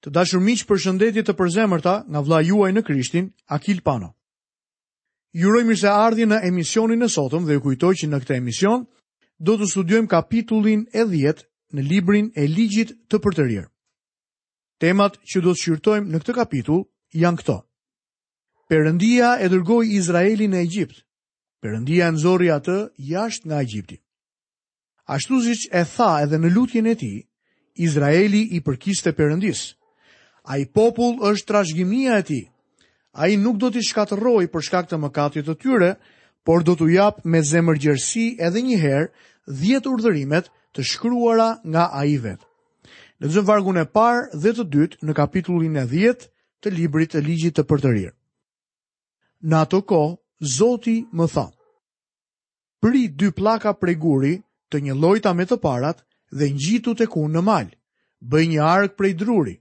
Të dashur miq, përshëndetje të përzemërta nga vëllai juaj në Krishtin, Akil Pano. Ju uroj mirëseardhje në emisionin e sotëm dhe ju kujtoj që në këtë emision do të studiojmë kapitullin e 10 në librin e Ligjit të Përtërirë. Temat që do të shqyrtojmë në këtë kapitull janë këto. Perëndia e dërgoi Izraelin në Egjipt. Perëndia e nxorri atë jashtë nga Egjipti. Ashtu siç e tha edhe në lutjen e tij, Izraeli i përkiste Perëndisë. Ai popull është trashëgimia e tij. Ai nuk do t'i shkatërrojë për shkak të mëkatit të tyre, por do t'u japë me zemërgjerësi edhe një herë dhjetë urdhërimet të shkruara nga ai vetë. Lexojmë vargun e parë dhe të dytë në kapitullin e dhjetë të librit të ligjit të përtërirë. Në atë kohë, Zoti më tha, Pre dy pllaka prej guri, të njëllojta me të parat, dhe ngjitu tek unë në mal. Bëj një arkë prej druri.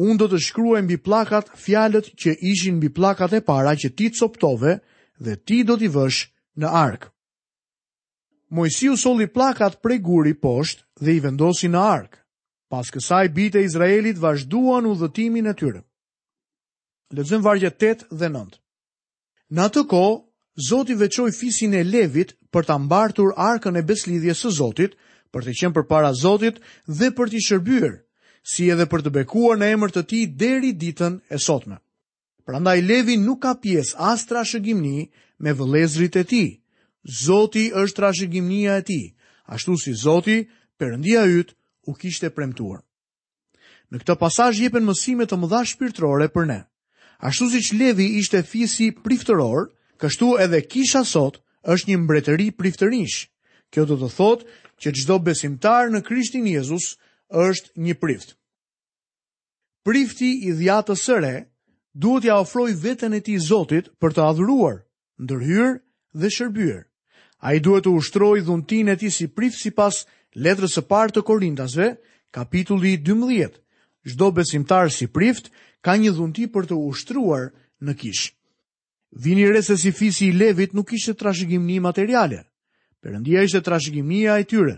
Unë do të shkruaj mbi pllakat fjalët që ishin mbi pllakat e para që ti copëtove dhe ti do t'i vësh në arkë. Moisiu solli pllakat prej guri poshtë dhe i vendosi në arkë. Pas kësaj bijtë e Izraelit vazhduan udhëtimin e tyre. Lexojmë vargjet 8 dhe 9. Në atë kohë, Zoti veçoi fisin e Levit për ta mbartur arkën e besëlidhjes së Zotit, për të qenë përpara Zotit dhe për t'i shërbyer, si edhe për të bekuar në emër të tij deri ditën e sotme. Prandaj Levi nuk ka pjesë as trashëgimni me vëllezërit e tij. Zoti është trashëgimnia e tij, ashtu si Zoti, Perëndia yt, u kishte premtuar. Në këtë pasazh jepen mësime të mëdha shpirtërore për ne. Ashtu siç Levi ishte fisi priftëror, kështu edhe kisha sot është një mbretëri priftërinsh. Kjo do të thotë që çdo besimtar në Krishtin Jezus është një prift. Prifti i dhiatës së re duhet t'ia ofrojë veten e tij Zotit për të adhuruar, ndërhyrë dhe shërbyer. Ai duhet të ushtrojë dhuntinë e tij si prift sipas letrës së parë të Korintasve, kapitulli 12. Çdo besimtar si prift ka një dhunti për të ushtruar në kishë. Vini re se si fisi i Levit nuk kishte trashëgimni materiale. Perëndia ishte trashëgimia e tyre.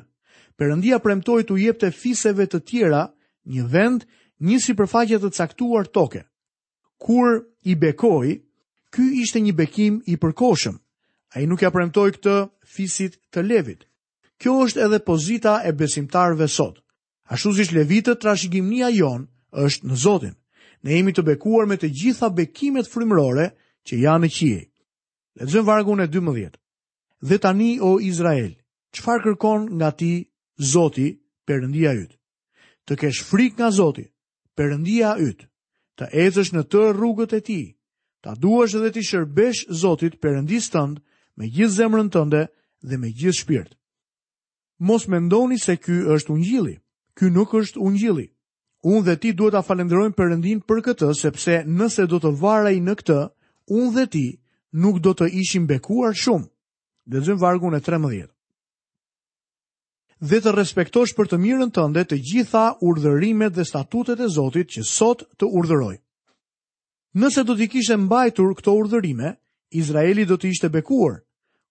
Perëndia premtoi t'u jepte fiseve të tjera një vend, një sipërfaqe të caktuar toke. Kur i bekoi, ky ishte një bekim i përkohshëm. Ai nuk ia premtoi këtë fisit të Levit. Kjo është edhe pozita e besimtarëve sot. Ashtu siç levitët trashëgimia jonë është në Zotin. Ne jemi të bekuar me të gjitha bekimet frymërore që janë në qiej. Lexojmë vargun e 12. Dhe tani o Izrael, çfarë kërkon nga ti Zoti, Perëndia yt? Të kesh frikë nga Zoti, Perëndia yt, të ecësh në të rrugët e tij, ta duash dhe t'i shërbesh Zotit Perëndisë tënd me gjithë zemrën tënde dhe me gjithë shpirt. Mos mendoni se ky është ungjilli. Ky nuk është ungjilli. Unë dhe ti duhet ta falënderojmë Perëndinë për këtë, sepse nëse do të varej në këtë, unë dhe ti nuk do të ishim bekuar shumë. Lexojmë vargun e 13. dhe të respektosh për të mirën tënde të gjitha urdhërimet dhe statutet e Zotit që sot të urdhëroj. Nëse do t'i kishte mbajtur këto urdhërime, Izraeli do të ishte bekuar.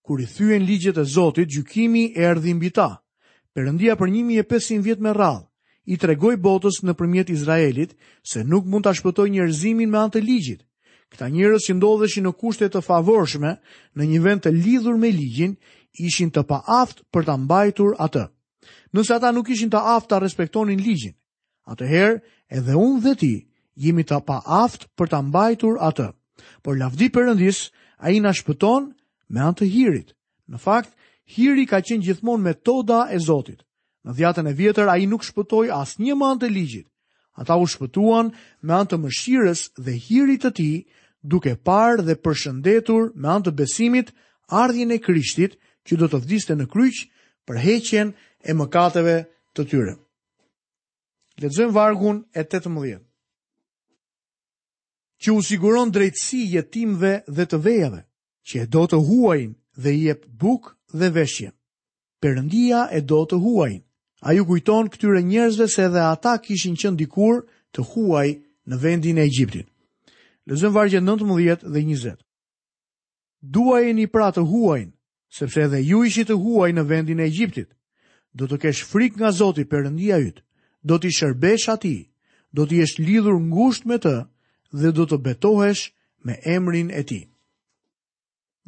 Kur i thyen ligjet e Zotit, gjykimi erdhi mbi ta. Perëndia për 1500 vjet me radhë i tregoi botës nëpërmjet Izraelit se nuk mund ta shpëtojë njerëzimin me anë të ligjit. Këta njerëz që ndodheshin në kushte të favorshme në një vend të lidhur me ligjin, ishin të paaftë për ta mbajtur atë. Nëse ata nuk ishin të aftë ta respektonin ligjin, atëherë edhe unë dhe ti jemi të paaftë për ta mbajtur atë. Por lavdi Perëndisë, ai na shpëton me anë të hirit. Në fakt, hiri ka qenë gjithmonë metoda e Zotit. Në dhjatën e vjetër ai nuk shpëtoi asnjë me anë të ligjit. Ata u shpëtuan me anë të mëshirës dhe hirit të tij, duke parë dhe përshëndetur me anë të besimit ardhjen e Krishtit që do të vdiste në kryq për heqjen e mëkateve të tyre. Lexojmë vargun e 18. Që u siguron drejtësi jetimve dhe të vejave, që e do të huajin dhe i jep bukë dhe veshje. Perëndia e do të huajin. Ai u kujton këtyre njerëzve se edhe ata kishin qenë dikur të huaj në vendin e Egjiptit. Lexojmë vargjet 19 dhe 20. Duajeni pra të huajin, sepse edhe ju ishit të huaj në vendin e Egjiptit, Do të kesh frikë nga Zoti Perëndia yt, do t'i shërbesh atij, do të jesh lidhur ngushtë me të dhe do të betohesh me emrin e tij.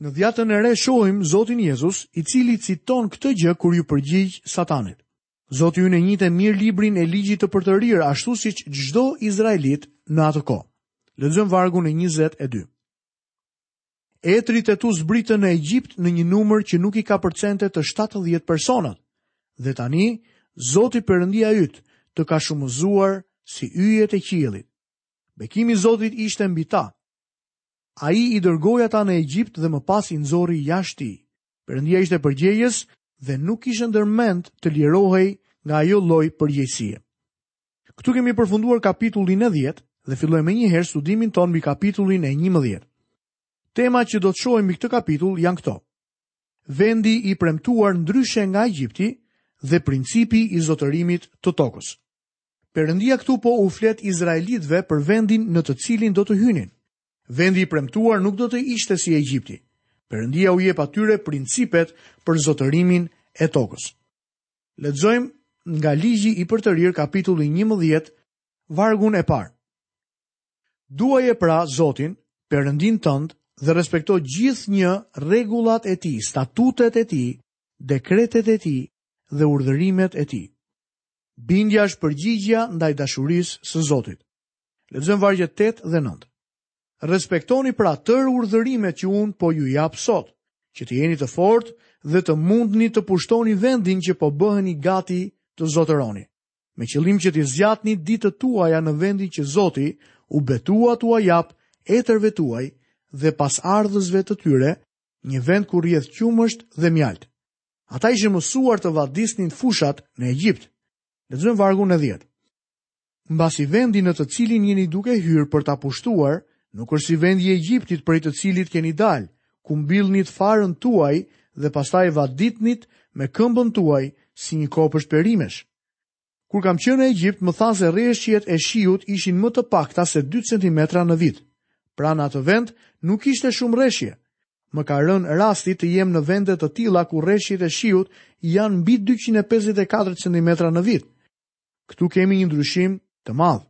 Në dhjatën e re shohim Zotin Jezus, i cili citon këtë gjë kur iu përgjigj Satanit. Zoti ynë e njihte mirë librin e ligjit të përtërirë, ashtu siç çdo izraelit në atë kohë. Lexojmë vargun e 22. Etërit e tu zbritën në Egjipt në një numër që nuk i kapërcente të 70 personat. Dhe tani, Zoti Perëndia yt të ka shumëzuar si yjet e qiellit. Bekimi i Zotit ishte mbi ta. Ai i dërgoi ata në Egjipt dhe më pas i nxori jashtë. Perëndia ishte përgjegjës dhe nuk kishte ndërmend të lirohej nga ajo lloj përgjegjësie. Këtu kemi përfunduar kapitullin e 10 dhe fillojmë menjëherë studimin tonë mbi kapitullin e 11. Temat që do të shohim mbi këtë kapitull janë këto: Vendi i premtuar ndryshe nga Egjipti dhe principi i zotërimit të tokës. Perëndia këtu po u flet izraelitëve për vendin në të cilin do të hynin. Vendi i premtuar nuk do të ishte si Egjipti. Perëndia u jep atyre principet për zotërimin e tokës. Lexojmë nga ligji i përtërirë kapitulli 11, vargun e parë. Duaje pra Zotin, Perëndinë tënd, dhe respekto gjithnjë rregullat e tij, statutet e tij, dekretet e tij dhe urdhërimet e tij. Bindja është përgjigjja ndaj dashurisë së Zotit. Lexojmë vargjet 8 dhe 9. Respektoni pra tërë urdhërimet që unë po ju jap sot, që të jeni të fortë dhe të mundni të pushtoni vendin që po bëheni gati të zotëroni, me qëllim që t'i zgjatni ditët tuaja në vendin që Zoti u betua t'ua japë etërve tuaj dhe pasardhësve të tyre, një vend ku rrjedh qumësht dhe mjaltë. Ata ishin mësuar të vadisnin fushat në Egjipt. Lexojmë vargun e 10. Mbasi vendi në të cilin jeni duke hyrë për ta pushtuar, nuk është si vendi i Egjiptit prej të cilit keni dalë, ku mbillnit farën tuaj dhe pastaj vaditnit me këmbën tuaj si një kopsht perimesh. Kur kam qenë në Egjipt, më thanë se reshjet e shiut ishin më të pakta se dy centimetra në vit. Pra në atë vend nuk kishte shumë reshje. Më ka rënë rasti të jem në vende të tilla ku reshjet e shiut janë mbi 254 centimetra në vit. Këtu kemi një ndryshim të madh.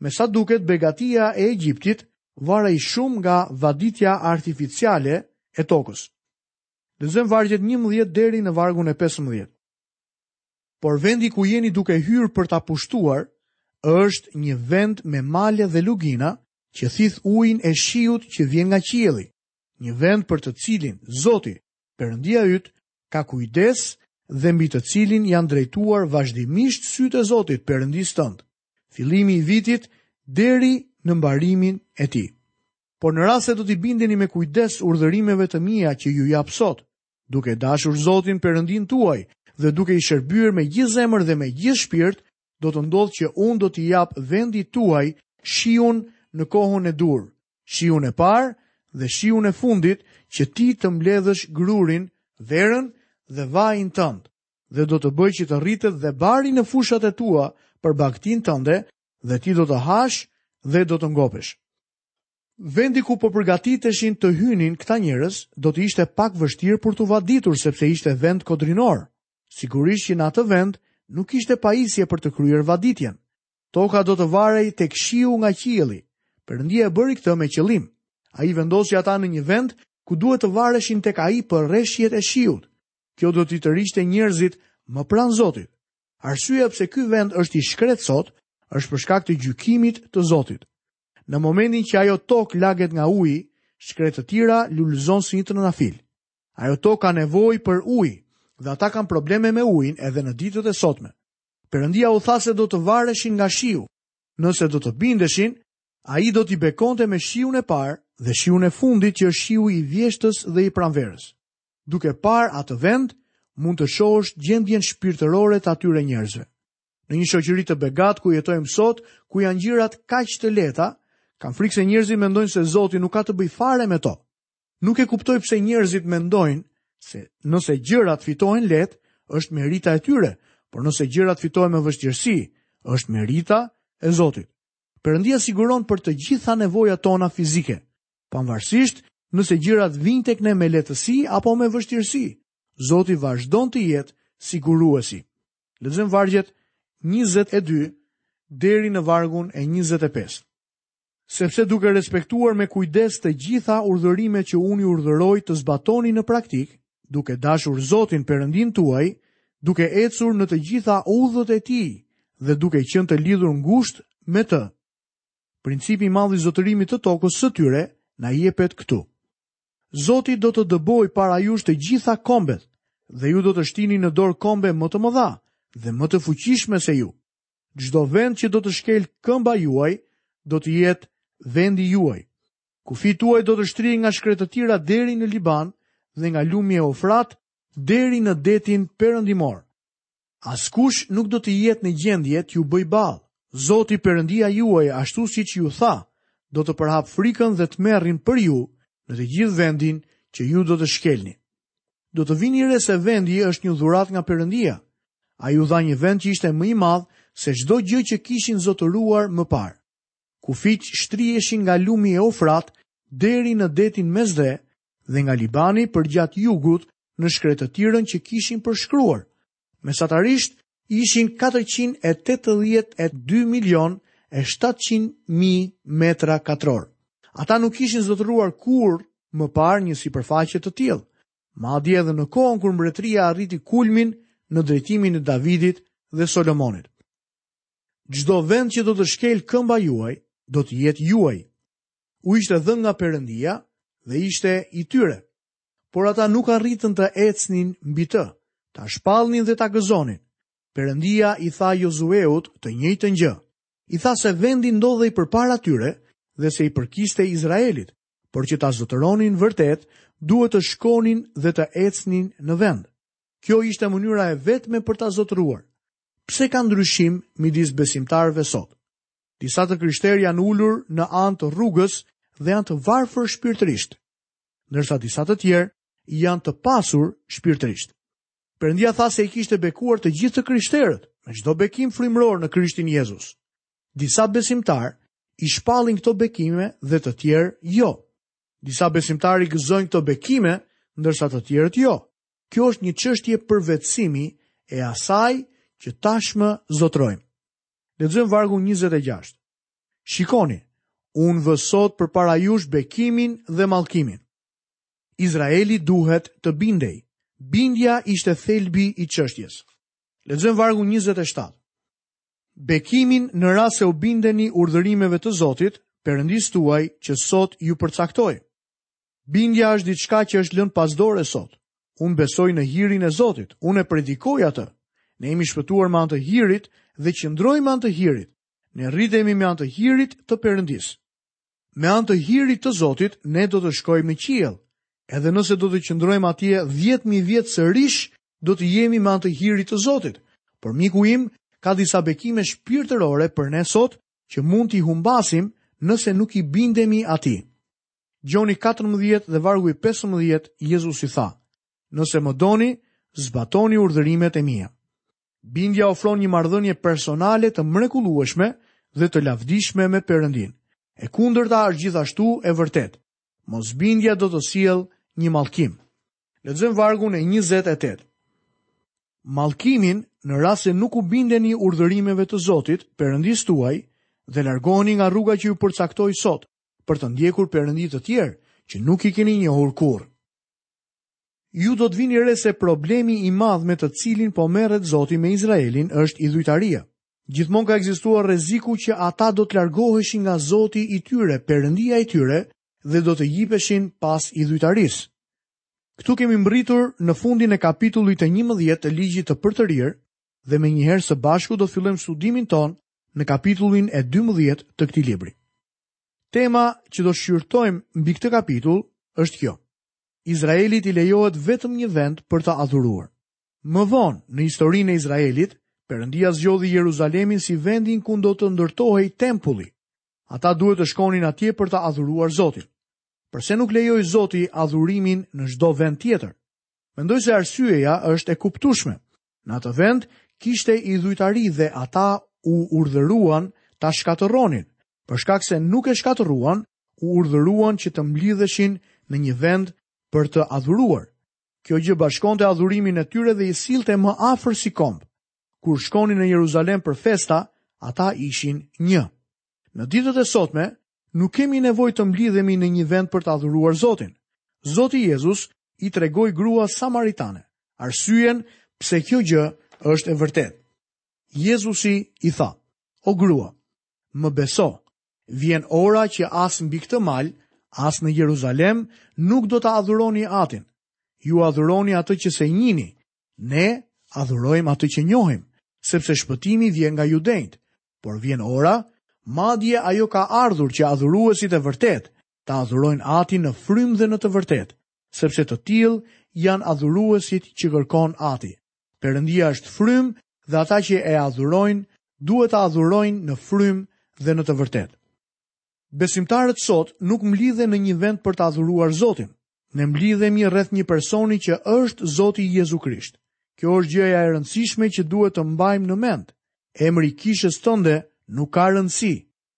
Me sa duket begatia e Egjiptit varej shumë nga vaditja artificiale e tokës. Lexojmë vargjet 11 deri në vargun e 15. Por vendi ku jeni duke hyrë për ta pushtuar është një vend me male dhe lugina që thith ujin e shiut që vjen nga qielli, një vend për të cilin Zoti, Perëndia yt, ka kujdes dhe mbi të cilin janë drejtuar vazhdimisht sytë e Zotit Perëndisë tënd, fillimi i vitit deri në mbarimin e tij. Por në rast se do t'i bindeni me kujdes urdhërimeve të mia që ju jap sot, duke dashur Zotin Perëndinë tuaj dhe duke i shërbyer me gjithë zemër dhe me gjithë shpirt, do të ndodhë që unë do t'i jap vendit tuaj shiun në kohën e duhur, shiun e parë dhe shiun e fundit që ti të mbledhësh grurin, verën dhe vajin tënd, dhe do të bëjë që të rritet dhe bari në fushat e tua për bagëtinë tënde dhe ti do të hash dhe do të ngopesh. Vendi ku po përgatiteshin të hynin këta njerëz do të ishte pak vështirë për t'u vaditur sepse ishte vend kodrinor. Sigurisht që në atë vend nuk kishte pajisje për të kryer vaditjen. Toka do të varej tek shiu nga qielli. Perëndia e bëri këtë me qëllim. Ai vendosi ata në një vend ku duhet të vareshin tek ai për reshjet e shiut. Kjo do t'i tërhiqte njerëzit më pranë Zotit. Arsyeja pse ky vend është i shkretë sot është për shkak të gjykimit të Zotit. Në momentin që ajo tokë laget nga uji, shkretëtira lulëzon si një trëndafil. Ajo tokë ka nevojë për ujë dhe ata kanë probleme me ujin edhe në ditët e sotme. Perëndia u tha se do të vareshin nga shiu. Nëse do të bindeshin, ai do t'i bekonte me shiun e parë dhe shiun e fundit që është shiu i vjeshtës dhe i pranverës. Duke parë atë vend, mund të shohësh gjendjen shpirtërore të atyre njerëzve. Në një shoqëri të begatë ku jetojmë sot, ku janë gjërat kaq të lehta, kam frikë se njerëzit mendojnë se Zoti nuk ka të bëjë fare me to. Nuk e kuptoj pse njerëzit mendojnë se nëse gjërat fitohen lehtë, është merita e tyre, por nëse gjërat fitohen me vështirësi, është merita e Zotit. Perëndia siguron për të gjitha nevojat tona fizike, pavarësisht nëse gjërat vijnë tek ne me lehtësi apo me vështirësi. Zoti vazhdon të jetë siguruesi. Lexojmë vargjet 22 deri në vargun e 25. Sepse duke respektuar me kujdes të gjitha urdhërimet që unë ju urdhëroj të zbatoni në praktikë, duke dashur Zotin Perëndinë tuaj, duke ecur në të gjitha udhët e tij dhe duke qenë të lidhur ngushtë me të. Principi i madh i zotërimit të tokës së tyre na jepet këtu. Zoti do të dëbojë para jush të gjitha kombet dhe ju do të shtini në dorë kombe më të mëdha dhe më të fuqishme se ju. Çdo vend që do të shkelë këmba juaj do të jetë vendi juaj. Kufijtë tuaj do të shtrihen nga shkretëtira deri në Liban dhe nga lumi Eufrat deri në detin perëndimor. Askush nuk do të jetë në gjendje t'ju bëjë ballë. Zoti Perëndia juaj ashtu siç ju tha, do të përhapë frikën dhe tmerrin për ju në të gjithë vendin që ju do të shkelni. Do të vini re se vendi është një dhuratë nga Perëndia. Ai u dha një vend që ishte më i madh se çdo gjë që kishin zotëruar më parë. Kufijtë shtriheshin nga lumi Eufrat deri në detin Mesdhe dhe nga Libani përgjatë jugut në shkretëtirën që kishin përshkruar, Mesatarisht ishin 482 milion e 700 mijë metra katrorë. Ata nuk kishin zotëruar kurrë më parë një sipërfaqe të tillë, madje edhe në kohën kur mbretëria arriti kulmin në drejtimin e Davidit dhe Solomonit. Çdo vend që do të shkelë këmba juaj, do të jetë juaji. U ishte dhënë nga Perëndia dhe ishte i tyre. por ata nuk arritën të ecnin mbi të, ta shpallnin dhe ta gëzonin. Perëndia i tha Jozueut të njëjtën gjë. I tha se vendi ndodhej përpara tyre dhe se i përkiste Izraelit, por që ta zotëronin vërtet, duhet të shkonin dhe të ecnin në vend. Kjo ishte mënyra e vetme për ta zotëruar. Pse ka ndryshim midis besimtarëve sot? Disa të krishterë janë ulur në anë të rrugës dhe janë të varfër shpirtërisht. ndërsa disa të tjerë janë të pasur shpirtërisht. Perëndia tha se i kishte bekuar të gjithë të krishterët me çdo bekim frymëror në Krishtin Jezus. Disa besimtarë i shpallin këto bekime dhe të tjerë jo. Disa besimtarë i gëzojnë këto bekime, ndërsa të tjerët jo. Kjo është një çështje përvetësimi e asaj që tashmë zotërojmë. Lexojmë vargun 26. Shikoni, unë vë sot përpara jush bekimin dhe mallkimin. Izraeli duhet të bindej. Bindja ishte thelbi i çështjes. Lexojmë vargun 27. Bekimin në rast se u bindeni urdhërimeve të Zotit, Perëndisë tuaj që sot ju përcaktoj. Bindja është diçka që është lënë pas dore sot. Unë besoj në hirin e Zotit, unë e predikoj atë. Ne jemi shpëtuar me anë të hirit dhe qëndrojmë me anë të hirit. Ne rritemi me anë të hirit të Perëndisë. Me anë të hirit të Zotit ne do të shkojmë në qiell. Edhe nëse do të qëndrojmë atje 10000 vjet sërish, do të jemi me anë të hirit të Zotit. Por miku im ka disa bekime shpirtërore për ne sot që mund t'i humbasim nëse nuk i bindemi atij. Gjoni 14 dhe vargu i 15, Jezusi tha, nëse më doni, zbatoni urdhërimet e mia. Bindja ofron një marrëdhënie personale të mrekullueshme dhe të lavdishme me Perëndinë. E kundërta është gjithashtu e vërtetë. Mosbindja do të sjellë një mallkim. Lexojmë vargun e 28. Mallkimin në rast se nuk u bindeni urdhërimeve të Zotit, Perëndisë tuaj, dhe largoheni nga rruga që ju përcaktoj sot, për të ndjekur perëndi të tjerë që nuk i keni njohur kurrë. Ju do të vini re se problemi i madh me të cilin po merret Zoti me Izraelin është idhujtaria. Gjithmonë ka ekzistuar rreziku që ata do të largoheshin nga Zoti i tyre, Perëndia i tyre dhe do të jipeshin pas idhujtarisë. Këtu kemi mbërritur në fundin e kapitullit të 11 të ligjit të përtërirë dhe menjëherë së bashku do të fillojmë studimin tonë në kapitullin e 12 të këtij libri. Tema që do shqyrtojmë mbi këtë kapitull është kjo. Izraelit i lejohet vetëm një vend për të adhuruar. Më vonë, në historinë e Izraelit, Perëndia zgjodhi Jeruzalemin si vendin ku do të ndërtohej tempulli. Ata duhet të shkonin atje për të adhuruar Zotin. Përse nuk lejoi Zoti adhurimin në çdo vend tjetër? Mendoj se arsyeja është e kuptueshme. Në atë vend kishte idhujtari dhe ata u urdhëruan ta shkatërronin. Për shkak se nuk e shkatërruan, u urdhëruan që të mblidheshin në një vend për të adhuruar. Kjo gjë bashkonte adhurimin e tyre dhe i sillte më afër si komb. Kur shkonin në Jeruzalem për festa, ata ishin një. Në ditët e sotme, Nuk kemi nevojë të mblidhemi në një vend për të adhuruar Zotin. Zoti Jezus i tregoi gruas samaritane arsyen pse kjo gjë është e vërtetë. Jezusi i tha: "O grua, më beso, vjen ora që as mbi këtë mal, as në Jeruzalem nuk do ta adhuroni Atin. Ju adhuroni atë që s'e njihni, ne adhurojmë atë që njohim, sepse shpëtimi vjen nga judenjtë. por vjen ora, madje ajo ka ardhur që adhuruesit e vërtetë ta adhurojnë atin në frymë dhe në të vërtetë, sepse të tillë janë adhuruesit që kërkon ati. Perëndia është frymë dhe ata që e adhurojnë duhet ta adhurojnë në frymë dhe në të vërtet. Besimtarët sot nuk mblidhen në një vend për të adhuruar Zotin. Ne mblidhemi rreth një personi që është Zoti Jezu Krisht. Kjo është gjëja e rëndësishme që duhet të mbajmë në mend. Emri i kishës tënde nuk ka rëndësi.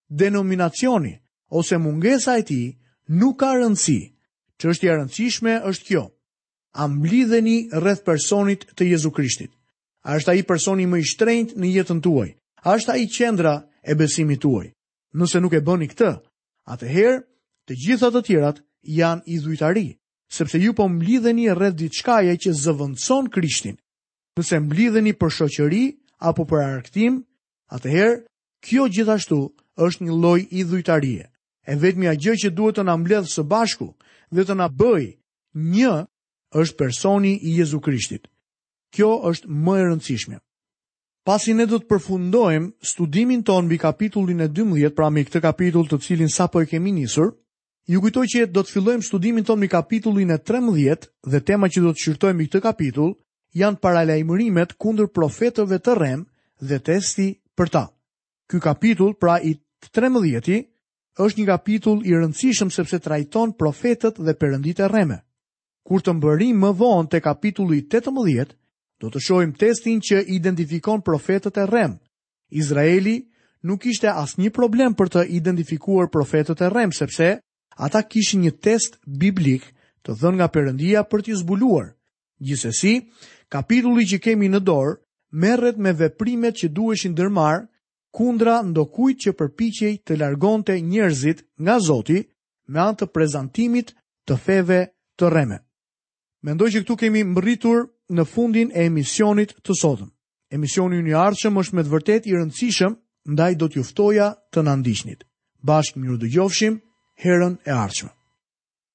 Denominacioni ose mungesa e tij nuk ka rëndësi. Çështja e rëndësishme është kjo. A mblidheni rreth personit të Jezu Krishtit? A është ai personi më i shtrenjtë në jetën tuaj? A është ai qendra e besimit tuaj? Nëse nuk e bëni këtë, atëherë të gjitha të tjerat janë idhujtari, sepse ju po mblidheni rreth diçkaje që zëvendëson Krishtin. Nëse mblidheni për shoqëri apo për argëtim, atëherë kjo gjithashtu është një lloj idhujtarie. E vetmja gjë që duhet të na mbledhë së bashku dhe të na bëjë një është personi i Jezu Krishtit. Kjo është më e rëndësishme. Pasi ne do të përfundojmë studimin tonë mbi kapitullin e 12, pra mbi këtë kapitull të cilin sapo e kemi nisur, ju kujtoj që do të fillojmë studimin tonë mbi kapitullin e 13 dhe temat që do të shqyrtojmë mbi këtë kapitull janë paralajmërimet kundër profetëve të rremë dhe testi për ta. Ky kapitull, pra i 13-ti, është një kapitull i rëndësishëm sepse trajton profetët dhe perënditë e rreme. Kur të mbërrijmë më vonë te kapitulli tetëmbëdhjetë, do të shohim testin që identifikon profetët e rremë. Izraeli nuk kishte asnjë problem për të identifikuar profetët e rremë, sepse ata kishin një test biblik të dhënë nga Perëndia për t'i zbuluar. Gjithsesi, kapitulli që kemi në dorë merret me veprimet që duheshin ndërmarrë kundra ndokujt që përpiqej të largonte njerëzit nga Zoti me anë të prezantimit të feve të rreme. Mendoj që këtu kemi mbërritur në fundin e emisionit të sotëm. Emisioni ynë i ardhshëm është me të vërtetë i rëndësishëm, ndaj do t'ju ftoja të na ndiqnit. Bashkë mirudëgjofshim, herën e ardhshme.